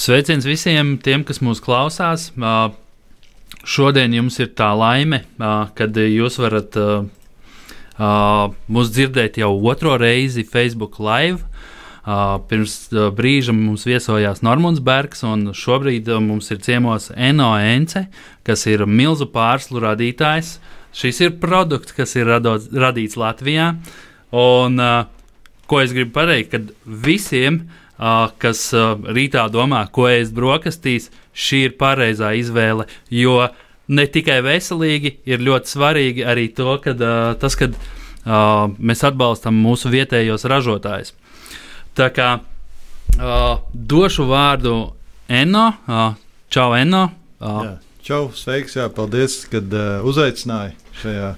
Sveiciens visiem tiem, kas mūs klausās. Šodien jums ir tā laime, kad jūs varat mūs dzirdēt jau otro reizi Facebook Live. Pirms brīža mums viesojās Normons Bergs, un šobrīd mums ir ciemos Eno Ence, kas ir milzu pārslu radītājs. Šis ir produkts, kas ir radot, radīts Latvijā. Un, ko es gribu pateikt, kad visiem uh, kas rītā domā, ko ēst brokastīs, šī ir pareizā izvēle. Jo ne tikai veselīgi, ir ļoti svarīgi arī to, kad, tas, kad mēs atbalstam mūsu vietējos ražotājus. Tā kā došu vārdu Enno. Čau, Enno! Čau, sveiks, jā, paldies, kad uh, uzaicināji šajā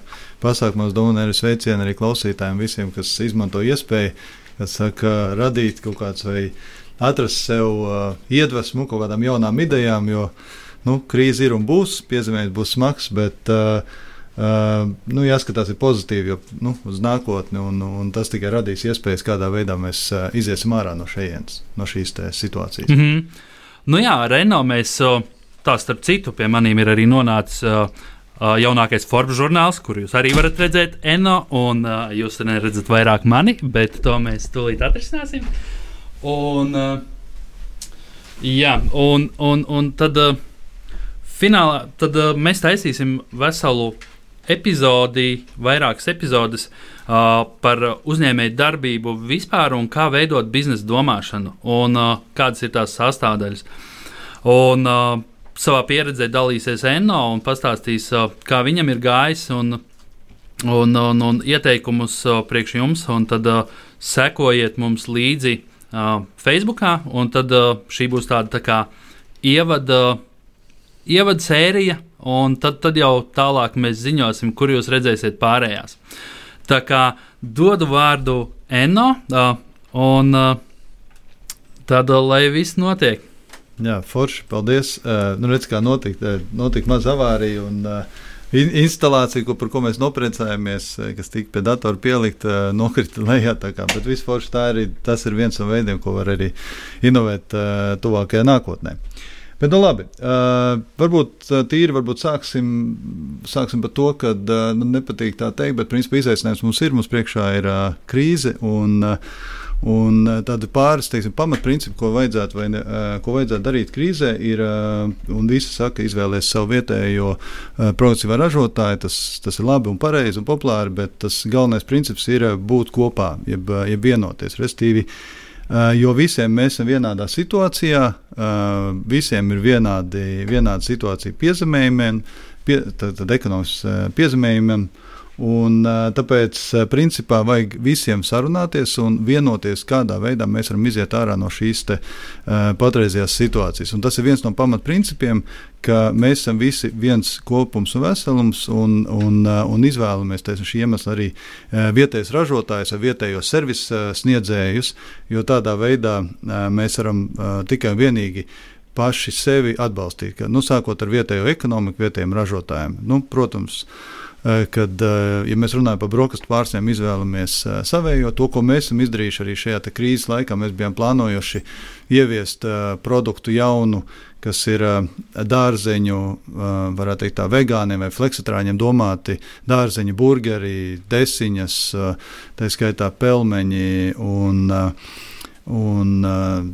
pasākumā. Es domāju, arī sveicienu arī klausītājiem, visiem, kas izmanto iespēju saka, radīt kaut kāds vai atrast sev uh, iedvesmu kaut kādām jaunām idejām, jo nu, krīze ir un būs, piezemējums būs smags, bet uh, uh, nu, jāskatās ir pozitīvi jo, nu, uz nākotni, un, un tas tikai radīs iespējas, kādā veidā mēs uh, iziesim ārā no šejienes, no šīs situācijas. Mm -hmm. Nu jā, Renault mēs. Tā starp citu, pie maniem ir arī nonācis uh, Uh, jaunākais Forbes žurnāls, kur jūs arī varat redzēt Eno, un uh, jūs neredzat vairāk mani, bet to mēs tūlīt atrisināsim. Un, uh, jā, un, un, un tad uh, finālā tad, uh, mēs taisīsim veselu epizodi, vairākas epizodes uh, par uzņēmēju darbību vispār un kā veidot biznesa domāšanu un uh, kādas ir tās sastāvdaļas. Un, uh, savā pieredzē dalīsies Enno un pastāstīs, kā viņam ir gājis un, un, un, un ieteikumus priekš jums. Tad sekojiet mums līdzi Facebook, un tad šī būs tāda tā kā ievada, ievada sērija, un tad, tad jau tālāk mēs ziņosim, kur jūs redzēsiet pārējās. Tā kā dodu vārdu Enno, un tad lai viss notiek. Jā, forši, paldies. Uh, nu, redz, kā notika, notika maza avārija un uh, instalācija, ko, par ko mēs nopriecājāmies, kas tika pie datora pielikta, nokrita lejā. Bet arī tas ir viens no veidiem, ko var arī inovēt uh, tuvākajā nākotnē. Bet, nu, labi, uh, varbūt tīri varbūt sāksim, sāksim par to, ka uh, nu, nepatīk tā teikt, bet principā izaicinājums mums ir. Mums priekšā ir uh, krīze. Un, uh, Un eh, tādi pāris teiksim, pamatprincipi, ko vajadzētu, ne, eh, ko vajadzētu darīt krīzē, ir, eh, un visi saka, izvēlēties savu vietējo progresīvā ražotāju. Tas, tas ir labi un pareizi un populāri, bet tas galvenais princips ir būt kopā, jeb, jeb vienoties. Restīvi, Jo visiem mēs esam vienādā situācijā, visiem ir vienādi, vienāda situācija piezemējumiem, pie, tad, tad ekonomisks piezemējumiem. Un, tāpēc, principā, vajag visiem sarunāties un vienoties, kādā veidā mēs varam iziet ārā no šīs te, uh, patreizējās situācijas. Un tas ir viens no pamatprincipiem, ka mēs esam visi viens kopums un veselums, un, un, uh, un izvēlamies tieši šī iemesla arī uh, vietējos ražotājus vai vietējos servisu sniedzējus, jo tādā veidā mēs varam tikai un vienīgi paši sevi atbalstīt. Ka, nu, sākot ar vietējo ekonomiku, vietējiem ražotājiem. Nu, protams, uh, kad, eh, ja mēs runājam par brokastu pārstāvjiem, izvēlamies eh, savējo. To, ko mēs esam izdarījuši arī šajā krīzes laikā, mēs bijām plānojuši ieviest produktu jaunu, kas ir dārzeņu, varētu teikt, tā vegāniem vai fleksitrāņiem domāti dārzeņu burgeri, desiņas, tā skaitā pelmeņi un un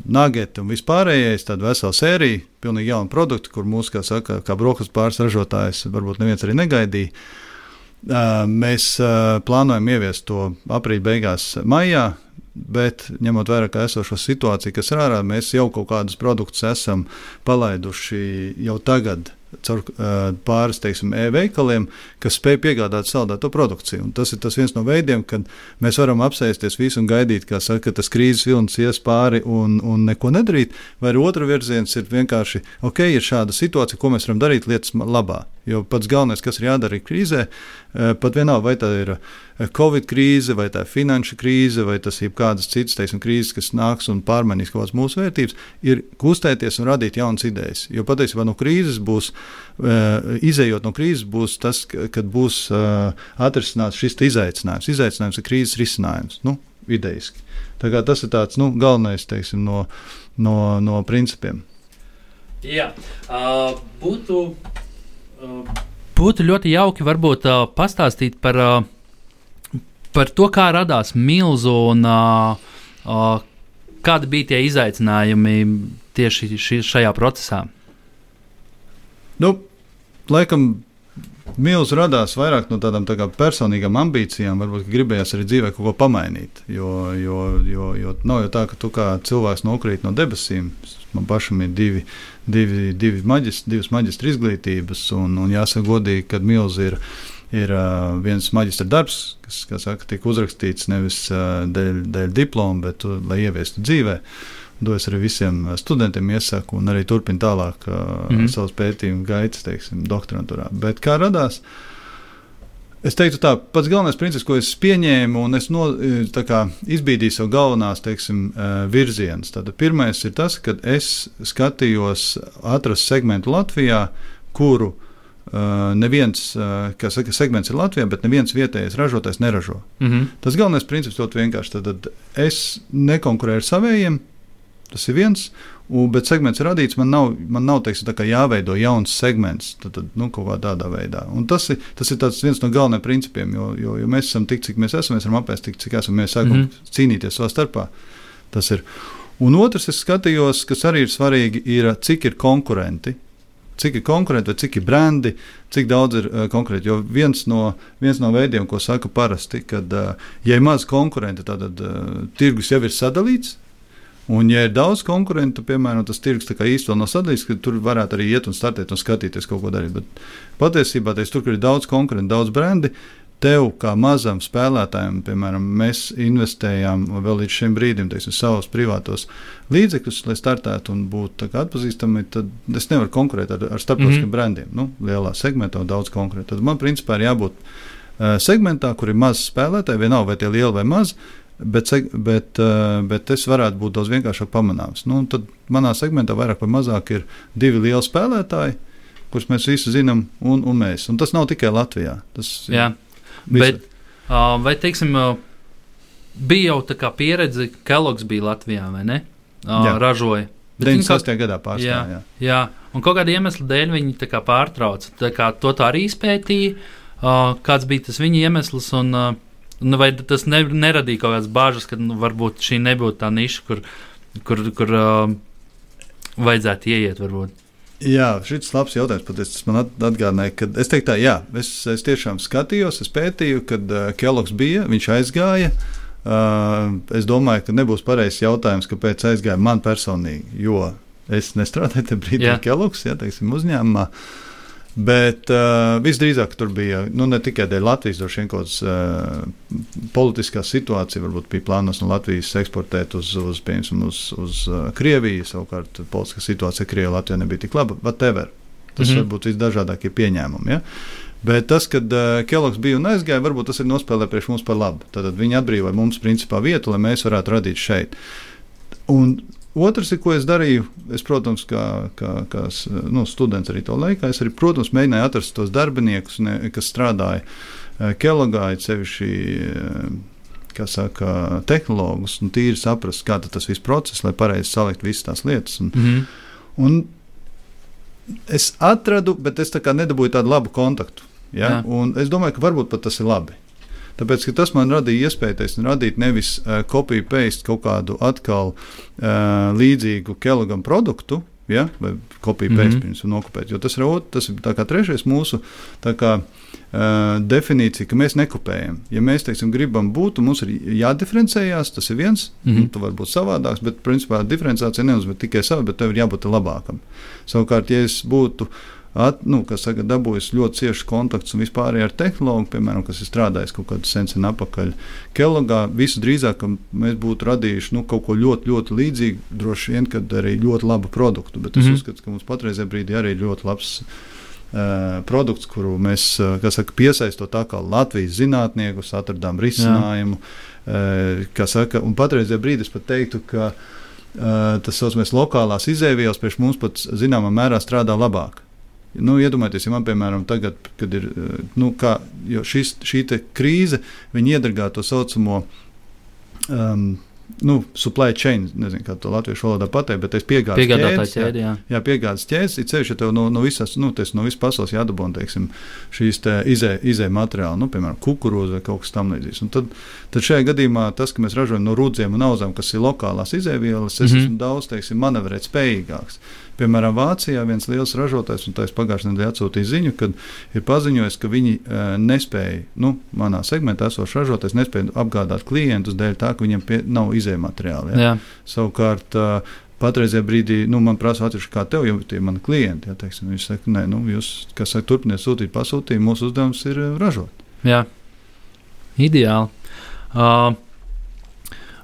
nageti un vispārējais, tāda vesela sērija, pilnīgi jauna produkta, kur mūsu, kā saka, kā brokastu pāris ražotājs, varbūt neviens arī negaidīja. Mēs plānojam ieviest to aprīļa beigās, maijā. Bet, ņemot vērā esošo situāciju, kas ir ārā, mēs jau kaut kādus produktus esam palaiduši jau tagad caur uh, pāris teiksim, e-veikaliem, kas spēj piegādāt saldēto produkciju. Un tas ir tas viens no veidiem, kad mēs varam apsēsties visu un gaidīt, saka, ka tas krīzes vilnis ies pāri un, un neko nedarīt. Vai otrs virziens ir vienkārši, ok, ir šāda situācija, ko mēs varam darīt lietas labā. Jo pats galvenais, kas ir jādara krīzē, pat vienalga, vai tā ir Covid krīze, vai tā ir finanšu krīze, vai tas ir kādas citas teiksim, krīzes, kas nāks un pārmainīs kaut kādas mūsu vērtības, ir kustēties un radīt jaunas idejas. Jo patiesībā no krīzes būs Eh, izējot no krīzes, būs tas, kad būs eh, atrisināts šis izaicinājums. Izaicinājums ir krīzes risinājums. Nu, idejiski. Tas ir tāds nu, galvenais teiksim, no, no, no principiem. Jā, uh, būtu, uh, būtu ļoti jauki varbūt uh, pastāstīt par, uh, par to, kā radās milzu un uh, uh, kādi bija tie izaicinājumi tieši šajā procesā. Nu, laikam Mīls radās vairāk no tādām tā personīgām ambīcijām, varbūt gribējās arī dzīvē kaut ko pamainīt. Jo, jo, jo, jo nav jau tā, ka tu kā cilvēks nokrīt no debesīm. Man pašam ir divi, divi, divi maģist, divas maģistra izglītības, un, un jāsaka godīgi, ka Mīls ir. Ir uh, viens maģistra darbs, kas saka, tika uzrakstīts nevis uh, dēļ, dēļ diploma, bet uh, lai ieviestu dzīvēm. To es arī visiem studentiem iesaku, un arī turpinu tālāk uh, mm -hmm. savus pētījumu gaitas, teiksim, doktorantūrā. Bet kā radās? Es teiktu, tā pats galvenais princips, ko es pieņēmu, un es no, kā, izbīdīju savu galvenās teiksim, virzienus. Tad pirmais ir tas, ka es skatījos atrast segmentu Latvijā, kuru Uh, neviens, uh, kas saka, segments ir Latvijā, bet neviens vietējais ražotājs neražo. Mm -hmm. Tas galvenais princips ļoti vienkārši. Tad, tad es nekonkurēju ar saviem, Tas ir viens, un, bet segments ir radīts. Man nav, man nav teiksim, jāveido jauns segments tad, tad, nu, kaut kādā veidā. Un tas ir, tas ir viens no galvenajiem principiem, jo, jo, jo mēs esam tik, cik mēs esam, mēs varam apēst tik, cik esam. Mēs sākam mm -hmm. cīnīties savā starpā. Tas ir. Un otrs, es skatījos, kas arī ir svarīgi, ir cik ir konkurenti. Cik ir konkurenti, cik ir brendi, cik daudz ir uh, konkurenti. Jo viens no, viens no veidiem, ko saka parasti, kad, uh, ja ir maz konkurenti, tad uh, tirgus jau ir sadalīts Un, ja ir daudz konkurentu, piemēram, tas tirgus īstenībā nav sadalīts, ka tur varētu arī iet un startēt un skatīties kaut ko darīt. Bet patiesībā teiks, tur, kur ir daudz konkurentu, daudz brendi, tev kā mazam spēlētājam, piemēram, mēs investējām vēl līdz šim brīdim teiksim, savus privātos līdzekļus, lai startētu un būtu atpazīstami, tad es nevaru konkurēt ar, ar starptautiskiem mm -hmm. brendiem. Nu, lielā segmentā daudz konkurēt. Tad man principā ir jābūt uh, segmentā, kur ir maz spēlētāji, vienalga vai tie lieli vai mazi bet, bet, eh, bet es varētu būt daudz vienkāršāk pamanāms. Nu, tad manā segmentā vairāk vai mazāk ir divi lieli spēlētāji, kurus mēs visi zinām, un, un mēs. Un tas nav tikai Latvijā. Tas Jā, bet, uh, vai teiksim, bija jau tā kā pieredze, ka Kellogs bija Latvijā vai ne? Jā. ražoja. 98. gadā pārstāvja. Jā, jā. jā, un kaut kāda iemesla dēļ viņi tā pārtrauca. Tā kā to tā arī izpētīja, kāds bija tas viņa iemesls. Un, uh, Nu, vai tas ne, neradīja kaut kādas bāžas, ka nu, varbūt šī nebūtu tā niša, kur, kur, kur uh, vajadzētu ieiet? Varbūt? Jā, šis ir labs jautājums. Patiesi, tas man atgādināja, ka es teiktu, tā, jā, es, es tiešām skatījos, es pētīju, kad uh, Kellogs bija, viņš aizgāja. Uh, es domāju, ka nebūs pareizs jautājums, kāpēc aizgāja man personīgi, jo es nestrādāju tajā brīdī, kad ja teiksim, uzņēmumā. Uh, Bet uh, visdrīzāk tur bija nu, ne tikai dēļ Latvijas, droši vien kaut kādas uh, politiskās situācijas, varbūt bija plānos no Latvijas eksportēt uz, uz, piemēram, uz, uz uh, Krieviju. Savukārt, politiskā situācija Krievijā Latvijā nebija tik laba. Whatever. Tas mm -hmm. var būt visdažādākie pieņēmumi. Ja? Bet tas, kad uh, Kellogs bija un aizgāja, varbūt tas ir nospēlējis priekš mums par labu. Tad viņi atbrīvoja mums principā vietu, lai mēs varētu radīt šeit. Un Otrs, ko es darīju, es, protams, kā, kā, kā nu, students arī to laikā, es arī, protams, mēģināju atrast tos darbiniekus, ne, kas strādāja eh, Kelogā, sevišķi kā saka, tehnologus, un tīri saprast, kā tas viss process, lai pareizi salikt visas tās lietas. Un, mm -hmm. un es atradu, bet es tā nedabūju tādu labu kontaktu. Ja? Es domāju, ka varbūt pat tas ir labi. Tāpēc tas man radīja iespēju radīt nevis uh, copy-paste kaut kādu atkal uh, līdzīgu Kelogam produktu, ja, vai kopija-paste mm -hmm. nokopēt. Jo tas ir, tas ir trešais mūsu kā, uh, definīcija, ka mēs nekopējam. Ja mēs teiksim, gribam būt, mums ir jādiferencējās, tas ir viens. Mm -hmm. Tu vari būt savādāks, bet principā diferenciācija nenozīmē tikai sava, bet tev ir jābūt labākam. Savukārt, ja es būtu at, nu, saka, dabūjis ļoti ciešs kontakts un vispār ar tehnoloģiju, piemēram, kas ir strādājis kaut kādu sensen atpakaļ Kelogā. Visdrīzāk mēs būtu radījuši nu, kaut ko ļoti, ļoti līdzīgu, droši vien, kad arī ļoti labu produktu. Bet es mm -hmm. uzskatu, ka mums patreizajā brīdī arī ir ļoti labs. Uh, produkts, kuru mēs saka, piesaistot Latvijas zinātniekus, atradām risinājumu. Uh, saka, un patreizajā brīdī es pat teiktu, ka uh, tas saucamais lokālās izēvielas priekš mums pat zināmā mērā strādā labāk. Nu, iedomājieties, ja man, piemēram, tagad, kad ir nu, kā, šis, šī krīze, viņi iedragā to saucamo um, nu, supply chain, nezinu, kā to latviešu valodā pateikt, bet es piegādes ķēdes, ķēdi, jā. jā, piegādes ķēdes, ir ceļš, ja tev no, no visas, nu, tes, no visas pasaules jādabūna, teiksim, šīs te izē, izē materiāli, nu, piemēram, kukurūza vai kaut kas tam līdzīgs. Un tad, tad šajā gadījumā tas, ka mēs ražojam no rūdziem un auzām, kas ir lokālās izēvielas, es mm -hmm. esmu daudz, teiksim, manevrēt spējīgāks. Piemēram, Vācijā viens liels ražotājs, un tas pagājušajā nedēļā atsūtīja ziņu, kad ir paziņojis, ka viņi e, nespēja, nu, manā segmentā esošs ražotājs nespēja apgādāt klientus dēļ tā, ka viņiem pie, nav izējuma materiāli. Ja? Savukārt, uh, patreizajā brīdī, nu, man prasa, atsevišķi, kā tev, jo tie ir mani klienti. Ja, teiksim, viņi saka, nē, nu, jūs, saka, turpiniet sūtīt pasūtījumu, mūsu uzdevums ir ražot. Jā, ideāli. Uh,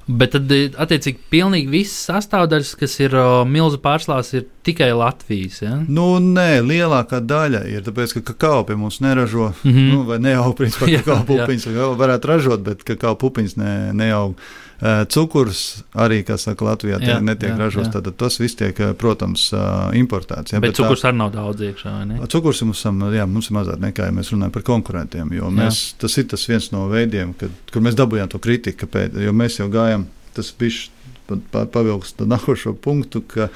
Bet tad, attiecīgi, pilnīgi visas sastāvdaļas, kas ir uh, milzu pārslās, ir tikai Latvijas. Ja? Nu, nē, lielākā daļa ir. Tāpēc, ka kakao pie mums neražo, mm -hmm. nu, vai neaug, principā, kakao pupiņas, varētu ražot, bet kakao pupiņas ne, neaug. Cukurs arī, kā saka, Latvijā jā, netiek jā, ražots. Tad tas viss tiek, protams, importēts. Ja, bet, bet cukurs tā, arī nav daudz iekšā. Cukurs mums, jā, mums ir mazāk nekā, ja mēs runājam par konkurentiem. Mēs, tas ir tas viens no veidiem, kad, kur mēs dabūjām to kritiku. Kāpēc, jo mēs jau gājām, tas bija pavilks nākošo punktu. Ka,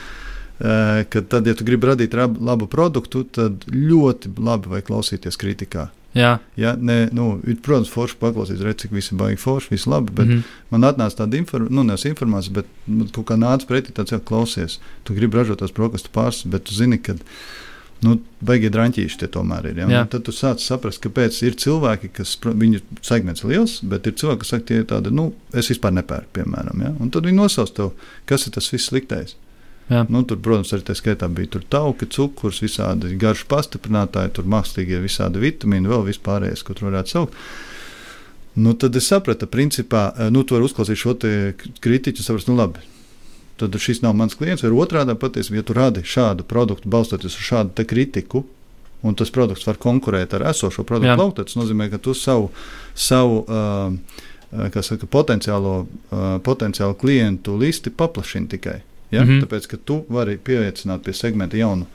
ka tad, ja tu gribi radīt labu produktu, tad ļoti labi vajag klausīties kritikā. Jā, ja, ne, nu, ir, protams, forši paklausīties, redzēt, cik viss ir baigi forši, viss labi. Bet mm -hmm. man atnāca tāda inform nu, informācija, bet kaut kā nāca pretī tāds, ka klausies, tu gribi ražot tās brokastu pārstāvus, bet tu zini, ka. Nu, Beigie drāmķīši tie tomēr ir. Ja? Nu, tad tu sāc saprast, kāpēc ir cilvēki, kas viņu segments ir liels, bet ir cilvēki, kas saka, tie ir tādi, nu, es vispār nepērku, piemēram. Ja? Un tad viņi nosauc tev, kas ir tas viss sliktais. Nu, tur, protams, arī tā skaitā bija tauki, cukurs, visādi garšu pastiprinātāji, tur mākslīgie visādi vitamīni, vēl vispārējais, ko tur varētu saukt. Nu, tad es sapratu, principā, eh, nu, tu vari uzklausīt šo kritiķu, saprast, nu, labi. Tad šis nav mans klients, vai otrādi patiesībā, ja tu radi šādu produktu, balstoties uz šādu kritiku, un tas produkts var konkurēt ar esošo produktu plauktu, tas nozīmē, ka tu savu, savu uh, saka, potenciālo, uh, potenciālo klientu listi paplašini tikai. Ja? Mm -hmm. Tāpēc, ka tu vari pieaicināt pie segmenta jaunu,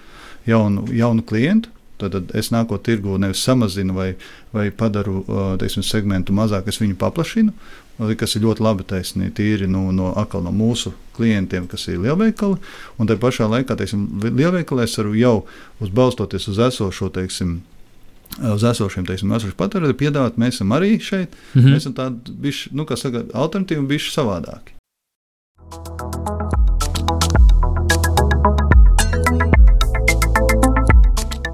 jaunu, jaunu klientu. Tad es nākot tirgu nevis samazinu vai, vai padaru teiksim, segmentu mazāk, es viņu paplašinu, kas ir ļoti labi taisnība, tīri nu, no, no mūsu klientiem, kas ir lielveikali. Un tā pašā laikā, teiksim, lielveikalē es varu jau uzbalstoties uz esošo, teiksim, uz esošiem patērētājiem piedāvāt, mēs esam arī šeit. Mm -hmm. Mēs esam tādi, nu, kā saka, alternatīvi, bijuši savādāki.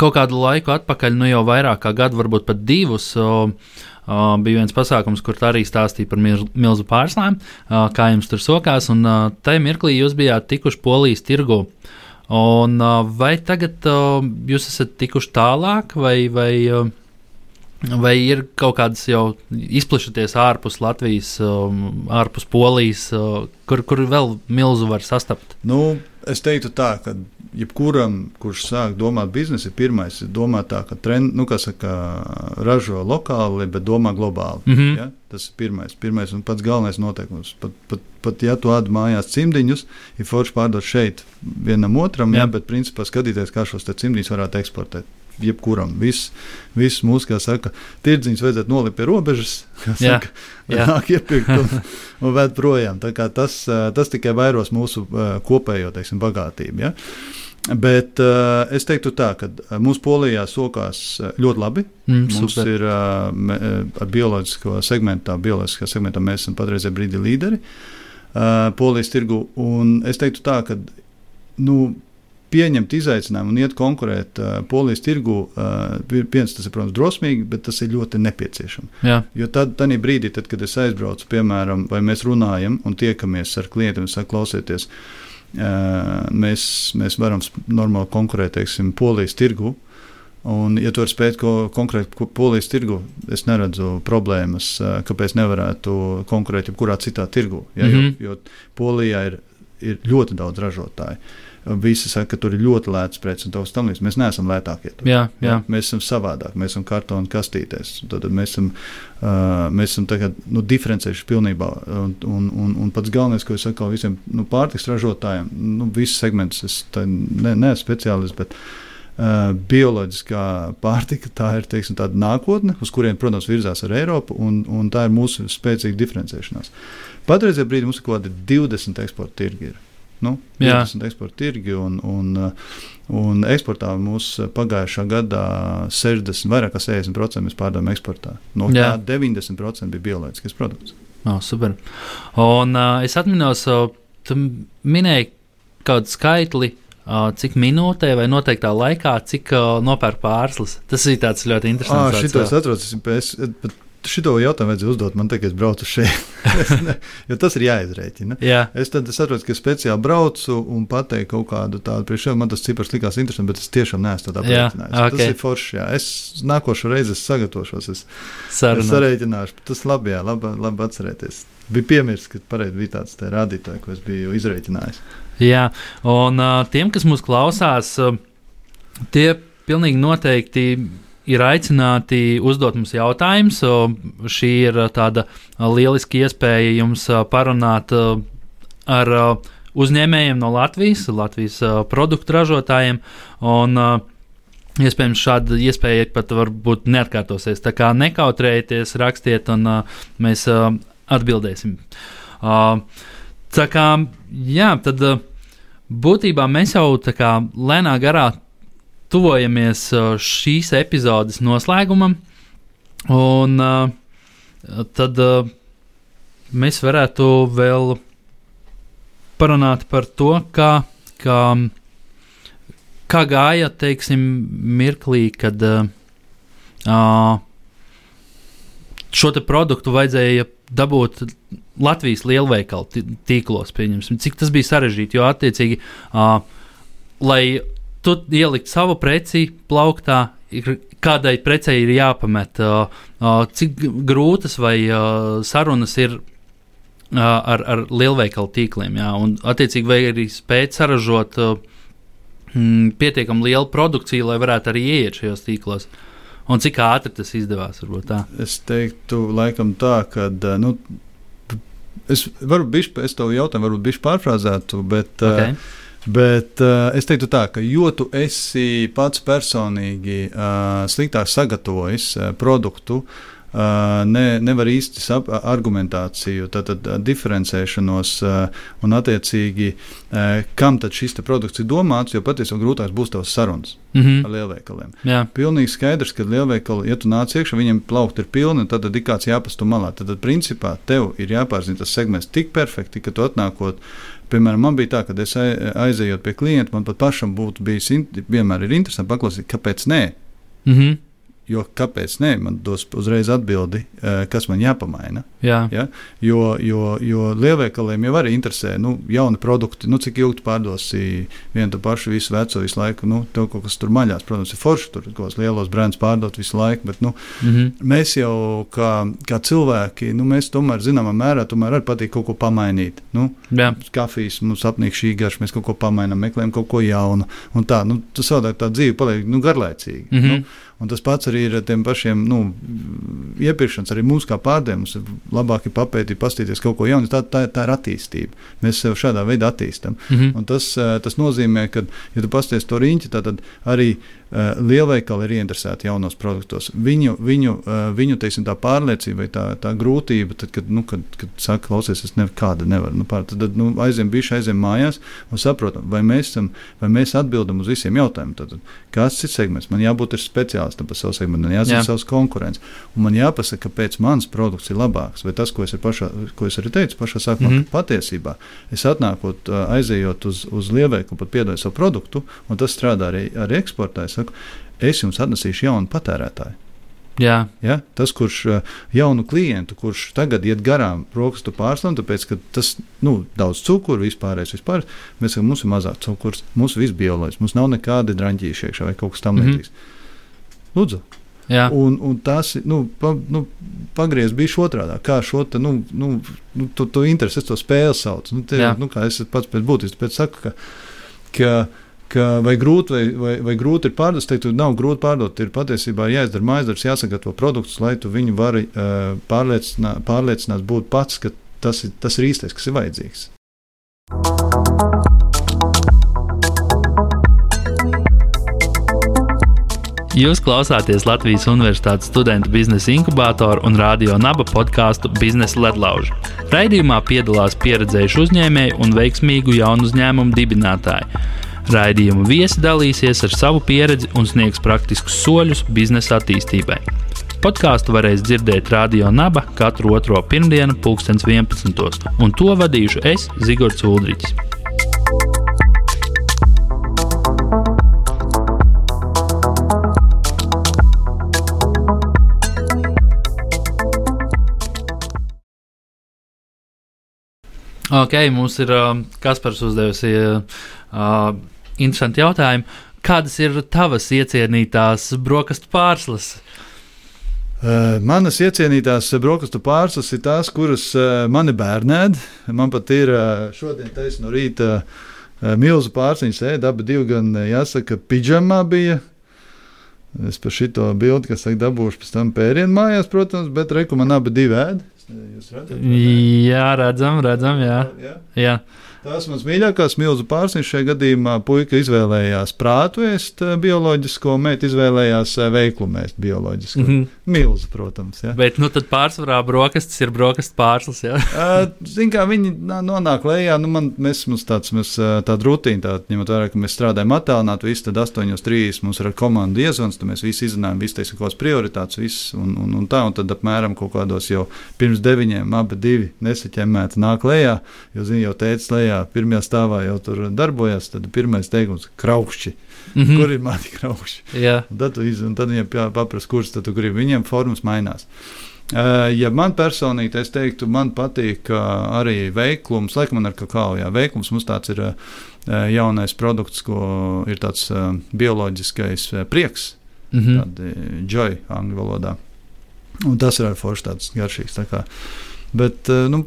Kaut kādu laiku atpakaļ, nu jau vairāk kā gadu, varbūt pat divus, o, o, bija viens pasākums, kur arī stāstīja par milzu pārslēm, o, kā jums tur sokās. Un o, tajā mirklī jūs bijāt tikuši polijas tirgu. Un, o, vai tagad o, jūs esat tikuši tālāk, vai, vai, o, vai ir kaut kādas jau izplešoties ārpus Latvijas, o, ārpus Polijas, o, kur, kur vēl milzu var sastapt? Nu, es teiktu tā, ka jebkuram, kurš sāk domāt biznesu, ir pirmais domāt tā, ka trend, nu, saka, ražo lokāli, bet domā globāli. Mm -hmm. ja? Tas ir pirmais, pirmais un pats galvenais noteikums. Pat, pat, pat ja tu atdod mājās cimdiņus, ir forši pārdot šeit vienam otram, ja, bet principā skatīties, kā šos cimdiņus varētu eksportēt. Jebkuram. Viss, viss mūsu, kā saka, tirdziņš vajadzētu nolikt pie robežas, kā saka, nāk iepirkt un, un vērt projām. Tas, tas tikai vairos mūsu kopējo teiksim, bagātību. Ja? Bet uh, es teiktu, tā, ka mūsu polijā sokās ļoti labi. Mm, Mums super. ir uh, bioloģisko segmentu, bioloģiskā segmentā mēs esam patreizē brīdi līderi uh, polijas tirgu. Un es teiktu, tā, ka nu, pieņemt izaicinājumu un iet konkurēt uh, polijas tirgu, uh, viens tas ir, protams, drosmīgi, bet tas ir ļoti nepieciešams. Jā. Jo tad, tad brīdī, tad, kad es aizbraucu, piemēram, vai mēs runājam un tiekamies ar klientiem, un saku, klausieties, uh, mēs, mēs varam normāli konkurēt, teiksim, polijas tirgu. Un, ja tu vari spēt ko konkrēti polijas tirgu, es neredzu problēmas, kāpēc nevarētu konkurēt jebkurā citā tirgu. Ja, mm -hmm. jo, jo Polijā ir, ir ļoti daudz ražotāju. Visi saka, ka tur ir ļoti lēts preces un tas tam līdzīgs. Mēs neesam lētākie. Tur. Jā, jā. Mēs esam savādāk, mēs esam kartona kastītēs. Tad mēs esam, uh, mēs esam tagad, nu, diferencējuši pilnībā. Un, un, un, un pats galvenais, ko es saku visiem nu, pārtiks ražotājiem, nu, viss segments, es ne, neesmu speciālists. Bet, Uh, bioloģiskā pārtika, tā ir teiksim, tāda nākotne, uz kurien, protams, virzās ar Eiropu, un, un tā ir mūsu spēcīga diferencēšanās. Patreizajā brīdī mums ir kaut kādi 20 eksporta tirgi. Ir. Nu, 20 eksporta tirgi un, un, un eksportā mums pagājušā gadā 60, vairāk kā 60% mēs pārdevām eksportā. No tā 90% bija bioloģisks produkts. Oh, super. Un uh, es atminos, uh, tu minēji kādu skaitli. Cik minūtē vai noteiktā laikā, cik uh, nopērk pārslas. Tas ir ļoti interesants. Ah, šito es atceros, es, es, Šito jautājumu vajadzēja uzdot man, kad es braucu šeit. jo tas ir jāizrēķina. Jā. Es tad saprotu, ka speciāli braucu un pateiktu kaut kādu tādu priekšā. Man tas cipars likās interesants, bet es tiešām neesmu tādā aprēķinājis. Okay. Tas ir forši. Jā. Es nākošo reizi es sagatavošos, es, Sarunā. es sarēķināšu. Tas labi, jā, labi, labi atcerēties. Bija piemirsts, ka pareizi bija tāds rādītājs, ko es biju izrēķinājis. Jā, un tiem, kas mūs klausās, tie pilnīgi noteikti ir aicināti uzdot mums jautājumus. Šī ir tāda lieliska iespēja jums parunāt ar uzņēmējiem no Latvijas, Latvijas produktu ražotājiem. Un, Iespējams, šāda iespēja pat varbūt neatkārtosies. Tā kā nekautrējieties, rakstiet, un uh, mēs uh, atbildēsim. Uh, tā kā, jā, tad uh, būtībā mēs jau tā kā lēnā garā tuvojamies uh, šīs epizodes noslēgumam, un uh, tad uh, mēs varētu vēl parunāt par to, kā, kā, kā gāja, teiksim, mirklī, kad šo produktu vajadzēja dabūt Latvijas lielveikalu tīklos, pieņemsim, cik tas bija sarežģīti, jo attiecīgi, lai tu ielikt savu preci plauktā, kādai precei ir jāpamet, cik grūtas vai sarunas ir ar, ar lielveikalu tīkliem. Jā, un, attiecīgi, vai arī spēt saražot mm, pietiekami lielu produkciju, lai varētu arī ieiet šajos tīklos. Un cik ātri tas izdevās? Es teiktu, laikam tā, ka. Nu, es varu bišķi, es to jautājumu varbūt bišķi pārfrāzētu, bet okay. uh, Bet uh, es teiktu, tā, ka jo tu esi pats personīgi uh, sliktāk sagatavojis uh, produktu, uh, ne, nevar īsti sap, argumentāciju, tad, tad diferencēšanos uh, un attiecīgi, uh, kam tad šis produkts ir domāts, jo patiesībā grūtāk būs tavs sarunas mm -hmm. ar lielveikaliem. Jā. Pilnīgi skaidrs, ka lielveikali, ja tu nāc iekšā, viņiem plaukti ir pilni, tad ir kāds jāpastu malā. Tad, tad principā tev ir jāpārzina tas segments tik perfekti, ka tu atnākot Piemēram, man bija tā, ka es aizejot pie klienta, man pat pašam būtu bijis vienmēr interesanti paklausīt, kāpēc nē. Mm -hmm. Jo kāpēc nē, man dos uzreiz atbildi, eh, kas man jāpamaina. Jā. Ja? Jo, jo, jo lielveikaliem jau arī interesē nu, jauni produkti, nu, cik ilgi pārdosi vienu to pašu, visu veco, visu laiku. Nu, tev kaut kas tur maļās, protams, ir forši, tur kaut kādos lielos brendus pārdot visu laiku, bet nu, mm -hmm. mēs jau kā, kā cilvēki, nu, mēs tomēr zināmā mērā tomēr arī patīk kaut ko pamainīt. Nu, Jā. kafijas mums apnīk šī garša, mēs kaut ko pamainām, meklējam kaut ko jaunu. Un tā, nu, tas savādāk tā dzīve paliek nu, garlaicīga. Mm -hmm. nu, Un tas pats arī ir ar tiem pašiem nu, iepirkšanas, arī mums kā pārdevējiem. Mums ir labāk ir papētīt, paskatīties kaut ko jaunu. Tā, tā, tā ir attīstība. Mēs sev šādā veidā attīstām. Mm -hmm. Un tas, tas nozīmē, ka, ja tu pasties to riņķi, tad arī lielveikali ir ieinteresēti jaunos produktos. Viņu, viņu, uh, viņu teiksim, tā pārliecība vai tā, tā grūtība, tad, kad, nu, kad, kad saka, klausies, es nekāda nevaru. Nu, pār, tad nu, aizem bijuši, aizem mājās un saprotam, vai mēs, esam, vai mēs atbildam uz visiem jautājumiem. Tad, kāds cits segments? Man jābūt speciālistam par savu segmentu, man jāzina Jā. savs konkurents. Un man jāpasaka, kāpēc mans produkts ir labāks. Vai tas, ko es, pašā, ko es arī teicu pašā sākumā, mm -hmm. patiesībā es atnākot, aizejot uz, uz lielveikalu, pat piedodu savu produktu, un tas strādā arī, arī eksportā saku, es jums atnesīšu jaunu patērētāju. Jā. Ja? Tas, kurš eh, jaunu klientu, kurš tagad iet garām brokastu pārslam, tāpēc, ka tas nu, daudz cukuru vispārējais, vispār, mēs sakām, mums ir mazāk cukurs, mums viss bioloģiski, mums nav nekādi draņķīši iekšā vai kaut kas tam mhm. līdzīgs. Mm -hmm. Lūdzu. Jā. Un, un tas nu, pa, nu, pagriezts bija otrādi. Kā šo te, nu, nu, nu, to, to interesi, to spēli sauc. Nu, te, nu, kā es pats pēc būtības saku, ka, ka ka vai grūti, vai, vai, vai grūti ir pārdot, es teiktu, nav grūti pārdot. Ir patiesībā jāizdara maizdarbs, jāsagatavo produktus, lai tu viņu vari uh, pārliecināt, pārliecināt būt pats, ka tas ir, tas ir īstais, kas ir vajadzīgs. Jūs klausāties Latvijas Universitātes studentu biznesa inkubātoru un radio naba podkāstu Biznesa ledlauži. Raidījumā piedalās pieredzējuši uzņēmēji un veiksmīgu jaunu uzņēmumu dibinātāji. Raidījuma viesi dalīsies ar savu pieredzi un sniegs praktiskus soļus biznesa attīstībai. Podkāstu varēs dzirdēt Radio Naba katru otro pirmdienu, 2011. un to vadīšu es, Zigorts Ulrichs. Ok, mums ir uh, Kaspars uzdevusi uh, interesanti jautājumi. Kādas ir tavas iecienītās brokastu pārslas? Uh, manas iecienītās brokastu pārslas ir tās, kuras uh, mani bērnēd. Man pat ir uh, šodien taisnība no rīta milzu pārsniņš, ēda abi divi gan, jāsaka, pidžamā bija. Es par šito bildi, kas saka, dabūšu pēc tam pērienu mājās, protams, bet reku man abi divi ēd. Jūs redzat? Jā, redzam, redzam, jā. jā. jā. Tas mans mīļākais milzu pārsniņš šajā gadījumā puika izvēlējās prātu ēst eh, bioloģisko, meita izvēlējās eh, veiklumu ēst bioloģisko. Mm -hmm. Milzu, protams. Ja. Bet nu tad pārsvarā brokastis ir brokastu pārslas. Ja? Ziniet, kā viņi nonāk lejā, nu man, mēs, mums tāds, mēs, tāda rutīna, tā, ņemot vērā, ka mēs strādājam attālināti, visi tad 8.30 mums ir ar komandu iezvans, tad mēs visi izzinājām, visi teiksim, kādas prioritātes, viss un, un, un tā, un tad apmēram kaut kādos jau pirms deviņiem abi divi nesaķemēti nāk lejā, jo, zini, jau teicis lejā tajā pirmajā stāvā jau tur darbojas, tad pirmais teikums - kraukšķi. Mm -hmm. Kur ir mani kraukšķi? Un tad, iz, tad viņiem jāpaprast, kurš tad grib. Viņiem formas mainās. Uh, ja man personīgi, es teiktu, man patīk uh, arī veiklums, laikam man ar kakao, jā, veiklums mums tāds ir uh, jaunais produkts, ko ir tāds bioloģiskais prieks, mm -hmm. tāda joy angļu valodā. Un tas ir arī forši tāds garšīgs. Tā kā. Bet, nu,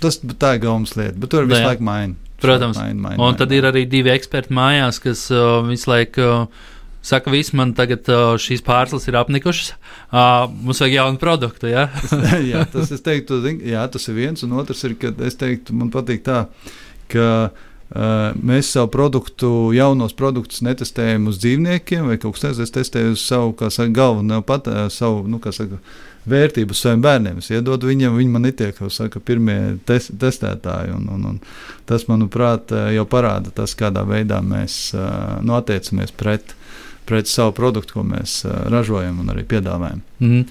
Tas tā ir gaumas lieta, bet tur visu laiku maina. Protams, maina, maina, un maina, tad maina. ir arī divi eksperti mājās, kas uh, visu laiku. Uh, Saka, viss man tagad uh, šīs pārslas ir apnikušas. Uh, mums vajag jaunu produktu. Ja? jā, tas, teiktu, jā, tas ir viens. Un otrs ir, ka es teiktu, man patīk tā, ka uh, mēs savu produktu, jaunos produktus netestējam uz dzīvniekiem vai kaut kas tāds. Es testēju uz savu, kā saka, galveno pat, uh, savu, nu, kā saka, vērtību saviem bērniem. Es iedodu viņiem, viņi man netiek, saka, pirmie tes, testētāji. Un, un, un tas, manuprāt, jau parāda tas, kādā veidā mēs nu, attiecamies pret pret savu produktu, ko mēs uh, ražojam un arī piedāvājam. Mm.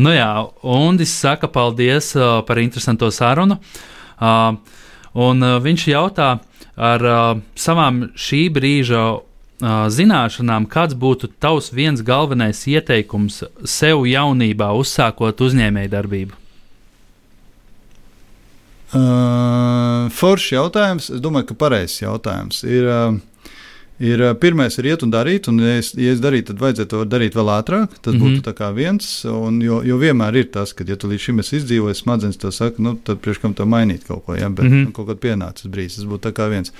Nu jā, un es saku paldies uh, par interesanto sarunu. Uh, un uh, viņš jautā ar uh, savām šī brīža zināšanām, kāds būtu tavs viens galvenais ieteikums sev jaunībā, uzsākot uzņēmējdarbību? Uh, Foršs jautājums. Es domāju, ka pareizs jautājums. Ir, uh, ir, pirmais ir iet un darīt, un, ja es, ja es darītu, tad vajadzētu to darīt vēl ātrāk. Tas mm -hmm. būtu viens. Un, jo, jo vienmēr ir tas, ka, ja tu līdz šim esi izdzīvojis, smadzenes to saka, nu, tad priekš kam to mainīt kaut ko, ja, bet mm -hmm. nu, kaut kad pienācis brīdis. Tas būtu viens.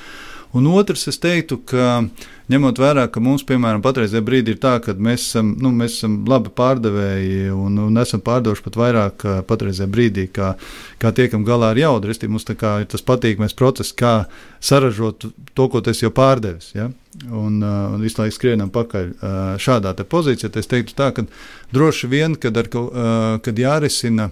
Un otrs, es teiktu, ka ņemot vērā, ka mums, piemēram, patreizajā brīdī ir tā, ka mēs esam, nu, mēs esam labi pārdevēji un, un esam pārdevuši pat vairāk patreizajā brīdī, kā, kā tiekam galā ar jaudu. Restīvi, mums ir tas patīkamais process, kā saražot to, ko tas jau pārdevis. Ja? Un, uh, un visu laiku skrienam pakaļ uh, šādā pozīcijā. Es teiktu, tā, ka droši vien, kad, ar, uh, kad jārisina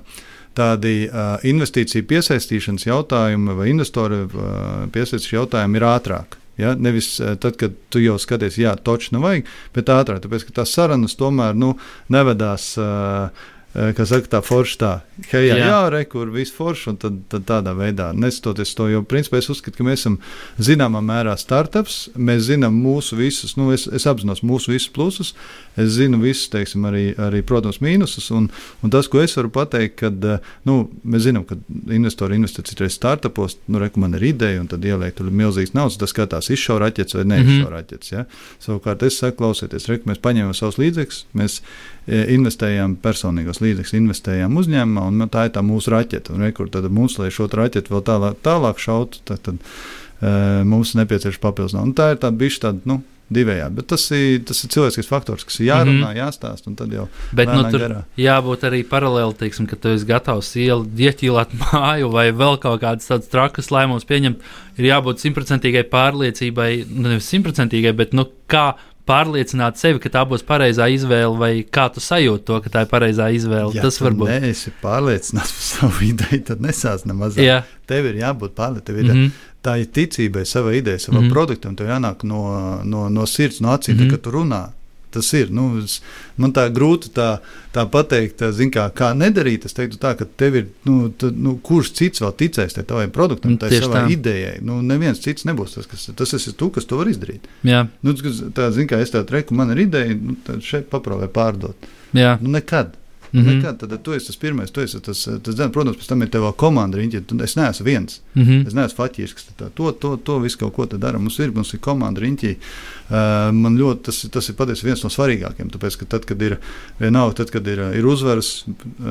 tādi uh, investīciju piesaistīšanas jautājumi vai investoru uh, piesaistīšanas jautājumi ir ātrāk. Ja? Nevis tad, kad tu jau skaties, jā, toču nav vajag, bet ātrāk, tāpēc ka tās sarunas tomēr nu, nevedās. Uh, Kā saka, tā forša tā, hei, jā, jā re, kur viss forši, un tad, tad tādā veidā nestoties to, jo principā es uzskatu, ka mēs esam zināmā mērā startups, mēs zinām mūsu visus, nu, es, es apzinos mūsu visus plusus, es zinu visus, teiksim, arī, arī protams, mīnusus, un, un tas, ko es varu pateikt, kad, nu, mēs zinām, ka investori investē citreiz startupos, nu, reku man ir ideja, un tad ieliek tur milzīgas naudas, tas skatās izšau raķets vai neizšau mm -hmm. raķets, ja? Savukārt es saku, klausieties, reku, mēs paņēmām savus līdzekļus, mēs investējām personīgos līdzekļus, investējām uzņēmumā, un tā ir tā mūsu raķete. Un rekur, tad mums, lai šo raķeti vēl tālāk, tālāk šautu, tad, tad uh, mums nepieciešams papildus. Un tā ir tāda bišķi tāda, nu, divējādi. Bet tas ir, tas ir cilvēcisks faktors, kas ir jārunā, mm -hmm. jāstāsta. Tad jau Bet, nu, tur garā. jābūt arī paralēli, teiksim, ka tu esi gatavs ieķīlāt māju vai vēl kaut kādas tādas trakas lēmumus pieņemt. Ir jābūt simtprocentīgai pārliecībai, nu, nevis simtprocentīgai, bet nu, kā pārliecināt sevi, ka tā būs pareizā izvēle, vai kā tu sajūti to, ka tā ir pareizā izvēle. Ja tas varbūt. Ja esi pārliecināts par savu ideju, tad nesāc nemaz. Tev ir jābūt pārliecinātam. Mm -hmm. Tā ir ticībai savai idejai, savam mm produktam. Tev jānāk no, no, no sirds, no acīm, mm kad tu runā tas ir. Nu, es, man tā grūti tā, tā pateikt, tā, kā, kā nedarīt. Es teiktu, tā, ka tev ir, nu, tā, nu, kurš cits vēl ticēs tavam produktam, tai savai tā. idejai. Nu, neviens cits nebūs tas, kas tas esi tu, kas to var izdarīt. Jā. Nu, tā, zin, kā es tādu reku, man ir ideja, nu, šeit paprāvē pārdot. Jā. Nu, nekad. Mm -hmm. Nekad, tad tu esi tas pirmais, tu esi tas, tas zin, protams, pēc tam ir tava komanda riņķi. Es neesmu viens. Mm -hmm. Es neesmu faķis, kas tā, to, to, to visu kaut ko dara. Mums ir, mums ir komanda riņķi. Uh, man ļoti tas, tas ir patiesi viens no svarīgākajiem. Tāpēc, ka tad, kad ir vienalga, tad, kad ir, ir uzvaras,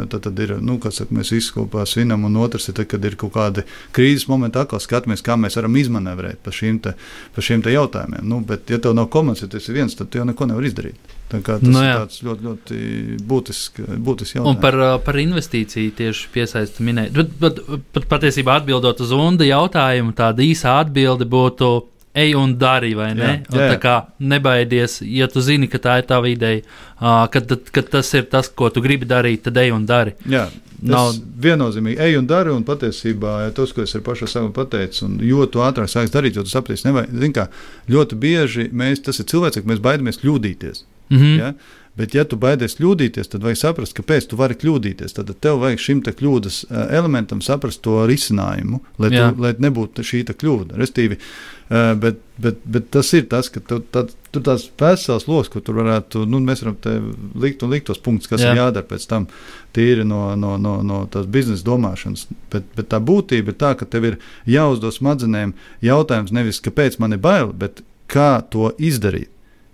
tad, tad ir, nu, kas saka, mēs visi kopā svinam, un otrs ir, tad, kad ir kaut kādi krīzes momenti, atkal skatāmies, kā mēs varam izmanevrēt pa šīm, te, pa šīm te jautājumiem. Nu, bet, ja tev nav komandas, ja tas ir viens, tad tu jau neko nevar izdarīt. Tas no, nu jā. ir ļoti, ļoti būtisks, būtisks jautājums. Un par, par investīciju tieši piesaisti minēt. Bet, bet, bet patiesībā atbildot uz Unda jautājumu, tāda īsa atbilde būtu. Ej un dari, vai ne? Jā, jā, jā. Tā kā nebaidies, ja tu zini, ka tā ir tava ideja, uh, kad, kad tas ir tas, ko tu gribi darīt, tad ej un dari. Jā, Nav viennozīmīgi, ej un dari, un patiesībā ja tas, ko es ar pašu savu pateicu, un jo ātrāk sāksi darīt, jo tu saprati, nevajag, zin kā, ļoti bieži mēs, tas ir cilvēks, ka mēs baidamies kļūdīties. Mm -hmm. ja? Bet, ja tu baidies kļūdīties, tad vajag saprast, kāpēc tu vari kļūdīties. Tad tev vajag šim kļūdas elementam saprast to risinājumu, lai, tu, lai nebūtu šī kļūda. Restīvi, bet, bet, bet tas ir tas, ka tu, tad, tur tās vesels lokus, ko tur varētu, nu, mēs varam likt un likt tos punktus, kas Jā. ir jādara pēc tam, tīri no, no, no, no tās biznesa domāšanas. Bet, bet tā būtība ir tā, ka tev ir jāuzdod smadzenēm jautājums nevis, kāpēc man ir bail, bet kā to izdarīt.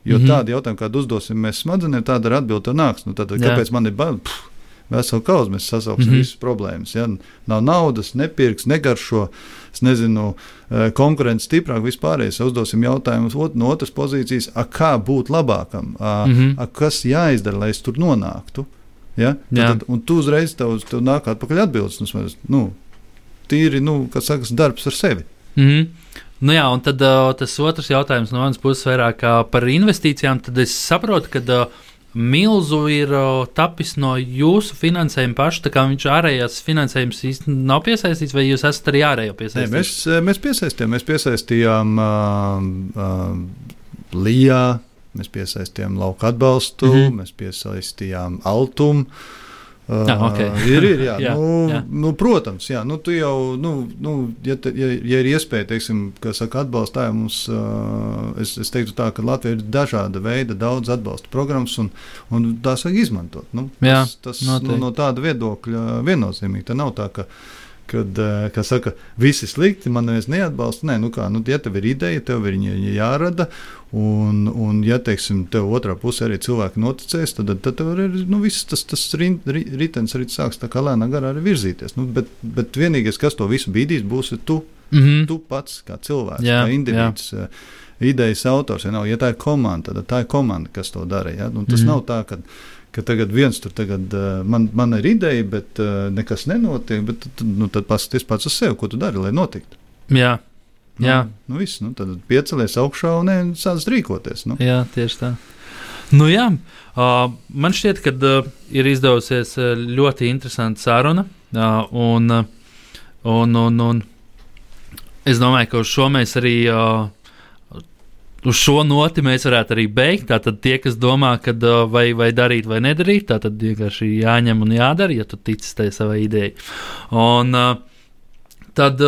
Jo mm -hmm. tādi jautājumi, kādu uzdosim mēs smadzenēm, tāda ir atbilde nāks. Nu, tad, kāpēc man ir bail? Pff, veselu kauzu mēs sasauksim mm -hmm. visas problēmas. Ja? Nav naudas, nepirks, negaršo, es nezinu, eh, konkurence stiprāk, vispārējais. Uzdosim jautājumus ot, no otras pozīcijas, a, kā būt labākam, a, mm -hmm. a, kas jāizdara, lai es tur nonāktu. Ja? Tad, tad, un tu uzreiz tev, tev nāk atpakaļ atbildes. Nu, tīri, nu, kas sakas, darbs ar sevi. Mm -hmm. Nu jā, un tad uh, tas otrs jautājums no manas puses vairāk uh, par investīcijām. Tad es saprotu, ka uh, milzu ir uh, tapis no jūsu finansējuma paša. Tā kā viņš ārējās finansējums īstenībā nav piesaistīts, vai jūs esat arī ārējo piesaistīts? Nē, mēs, mēs piesaistījām, mēs piesaistījām uh, uh, LIA, mēs piesaistījām lauka atbalstu, mm -hmm. mēs piesaistījām Altumu. Ah, okay. ir, ir, jā. jā, nu, jā. Nu, protams, jā. Nu, tu jau, nu, nu, ja, te, ja, ja ir iespēja, teiksim, kā saka, atbalstāja mums, uh, es, es teiktu tā, ka Latvija ir dažāda veida, daudz atbalsta programmas, un, un tās vajag izmantot. Nu, jā, tas, tas nu, no tāda viedokļa viennozīmīgi. Tā nav tā, ka kad, eh, kā saka, viss ir slikti, man neviens neatbalsta. Nē, nu kā, nu, ja tev ir ideja, tev ir viņa jārada, un, un ja, teiksim, tev otrā pusē arī cilvēki noticēs, tad, tad tev ir, nu, viss tas, tas ritenis arī sāks tā kā lēnā garā arī virzīties. Nu, bet, bet vienīgais, kas to visu bīdīs, būs tu. Mm -hmm. Tu pats kā cilvēks, jā, kā individs. Jā. Idejas autors, ja, nav, ja tā ir komanda, tad tā ir komanda, kas to dara. Ja? Un tas mm. nav tā, ka ka tagad viens tur tagad, man, man ir ideja, bet nekas nenotiek. Bet, nu, tad paskatieties pats uz sevi, ko tu dari, lai notiktu. Jā. Nu, Jā. Nu, viss, nu, tad piecelies augšā un sāc rīkoties. Nu. Jā, tieši tā. Nu, jā, uh, man šķiet, ka uh, ir izdevusies uh, ļoti interesanta saruna. Uh, un, uh, un, un, un es domāju, ka uz šo mēs arī. Uh, Uz šo noti mēs varētu arī beigt. Tātad tie, kas domā, kad, vai, vai darīt vai nedarīt, tad vienkārši jāņem un jādara, ja tu tici tajā savai idejai. Un, tad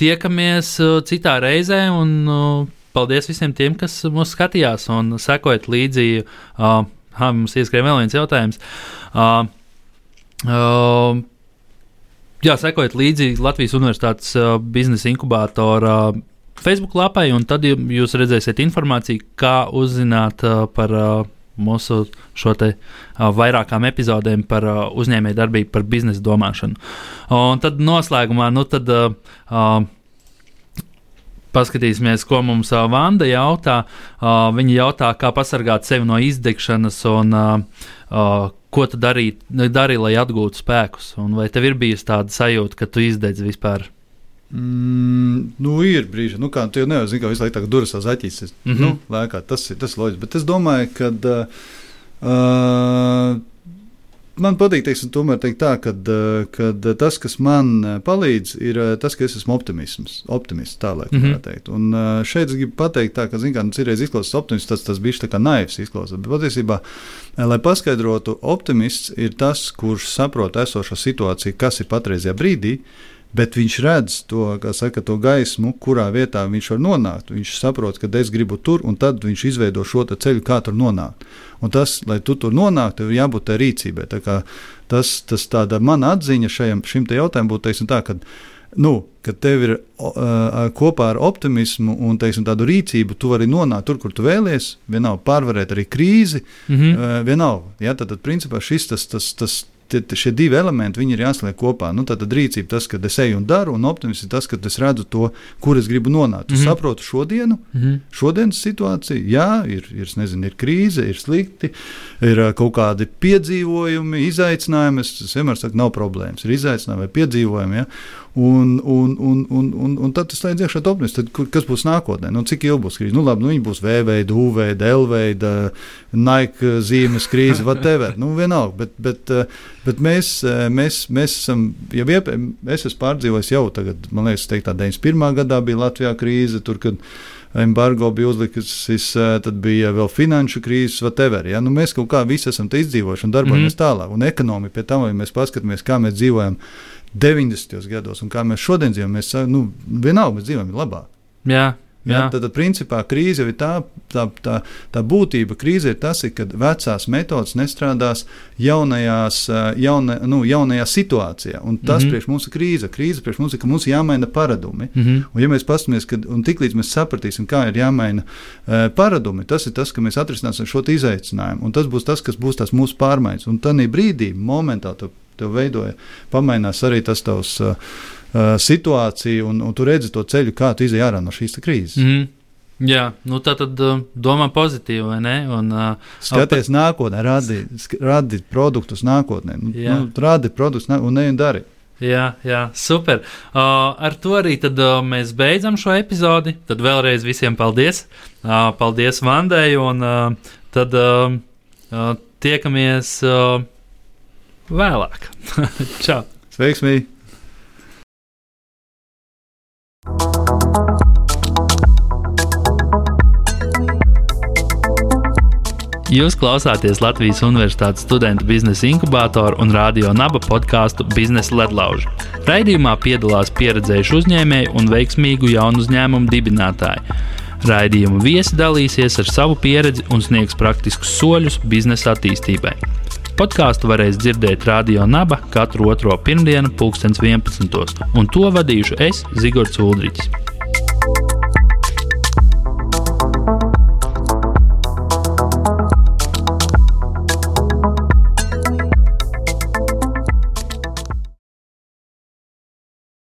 tiekamies citā reizē. Un, paldies visiem tiem, kas mūs skatījās un sekojat līdzi. Uh, ha, mums ieskrēja vēl viens jautājums. Uh, uh, jā, sekojat līdzi Latvijas Universitātes uh, biznesa inkubātora. Uh, Facebook lapai, un tad jūs redzēsiet informāciju, kā uzzināt uh, par uh, mūsu šo te uh, vairākām epizodēm par uh, uzņēmēju darbību, par biznesa domāšanu. Un tad noslēgumā, nu tad. Paskatīsimies, ko mums Vanda jautā. Viņa jautā, kā pasargāt sevi no izdegšanas un ko tu darī, dari, lai atgūtu spēkus. Un vai tev ir bijusi tāda sajūta, ka tu izdedzi vispār? Mm, nu, ir brīži, nu, kā tu jau zināt, ka visu laiku durvis aiz aķīs. Mm -hmm. nu, lēkā, tas ir tas loģiski. Bet es domāju, ka. Uh, uh, Man patīk teiksim, teikt tā, ka uh, tas, kas man uh, palīdz, ir uh, tas, ka es esmu optimisms. optimists. Tā lai mm -hmm. teikt. Un šeit es gribu pateikt, tā, ka zināmā mērā nu, izklausās optimists, tas, tas bija kā naivs izklausās. Bet patiesībā, lai paskaidrotu, optimists ir tas, kurš saprot esošo situāciju, kas ir patreizajā brīdī bet viņš redz to, saka, to gaismu, kurā vietā viņš var nonākt. Viņš saprot, ka es gribu tur, un tad viņš izveido šo ceļu, kā tur nonākt. Un tas, lai tu tur nonāktu, ir jābūt tai rīcībai. Tas, tas tāda mana atziņa šajam, šim jautājumam būtu teiksim, tā, ka, nu, kad tev ir uh, kopā ar optimismu un teiksim, tādu rīcību, tu vari nonākt tur, kur tu vēlies, vienalga pārvarēt arī krīzi. Mm -hmm. uh, vienalga, ja, tad, tad principā šis tas, tas, tas, tie, šie divi elementi ir jāsaliek kopā. Nu, tad rīcība tas, ka es eju un daru, un optimisms ir tas, ka es redzu to, kur es gribu nonākt. Mm -hmm. Es saprotu šodienu, mm -hmm. šodienas situāciju. Jā, ir, ir, nezinu, ir krīze, ir slikti, ir kaut kādi piedzīvojumi, izaicinājumi. Es, es vienmēr saku, nav problēmas. Ir izaicinājumi vai piedzīvojumi. Ja? Un, un, un, un, un, un tad tas slēdz iekšā optimisms. Kas būs nākotnē? Nu, cik ilgi būs krīze? Nu, labi, nu, viņi būs V veida, U veida, L veida, Nike zīmes krīze, whatever. nu, vienalga. Bet, bet, bet mēs, mēs, mēs esam, jau iep, es esmu pārdzīvojis jau tagad, man liekas, teikt, tā 91. gadā bija Latvijā krīze. Tur, kad, embargo bija uzlicis, tad bija vēl finanšu krīzes, whatever. Ja? Nu, mēs kaut kā visi esam izdzīvojuši un darbojamies mm -hmm. tālāk. Un ekonomija pie tam, ja mēs paskatāmies, kā mēs dzīvojam 90. gados, un kā mēs šodien dzīvojam, mēs nu, vienalga mēs dzīvojam labāk. Jā. Jā. Tad, tad, principā, krīze ir tā, tā, tā, tā būtība. Krīze ir tas, ka vecās metodas nestrādās jaunajās, jauna, nu, jaunajā situācijā. Un tas mm -hmm. priekš mums ir krīze. Krīze priekš mums ir, ka mums jāmaina paradumi. Mm -hmm. Un, ja mēs paskatāmies, kad tiklīdz mēs sapratīsim, kā ir jāmaina uh, paradumi, tas ir tas, ka mēs atrisināsim šo izaicinājumu. Un tas būs tas, kas būs tās mūsu pārmaiņas. Un tādā brīdī, momentā, tev veidoja, pamainās arī tas tavs uh, uh, situācija, un, un tu redzi to ceļu, kā tu izej ārā no šīs krīzes. Mm. Jā, nu tā tad uh, domā pozitīvi, vai ne? Un, uh, Skaties ap... nākotnē, radi, radi produktus nākotnē. Nu, nu, radi produktus nākotnē un ne un dari. Jā, jā, super. Uh, ar to arī tad, uh, mēs beidzam šo epizodi. Tad vēlreiz visiem paldies. Uh, paldies Vandai, un uh, tad uh, uh, tiekamies. Uh, vēlāk. Čau! Sveiksmīgi! Jūs klausāties Latvijas Universitātes studentu biznesa inkubātoru un radio naba podkāstu Biznesa ledlauži. Raidījumā piedalās pieredzējuši uzņēmēji un veiksmīgu jaunu uzņēmumu dibinātāji. Raidījuma viesi dalīsies ar savu pieredzi un sniegs praktiskus soļus biznesa attīstībai. Podkāstu varēs dzirdēt Radio Naba katru otro pirmdienu, 2011. un to vadīšu es, Zigords Ulrichs.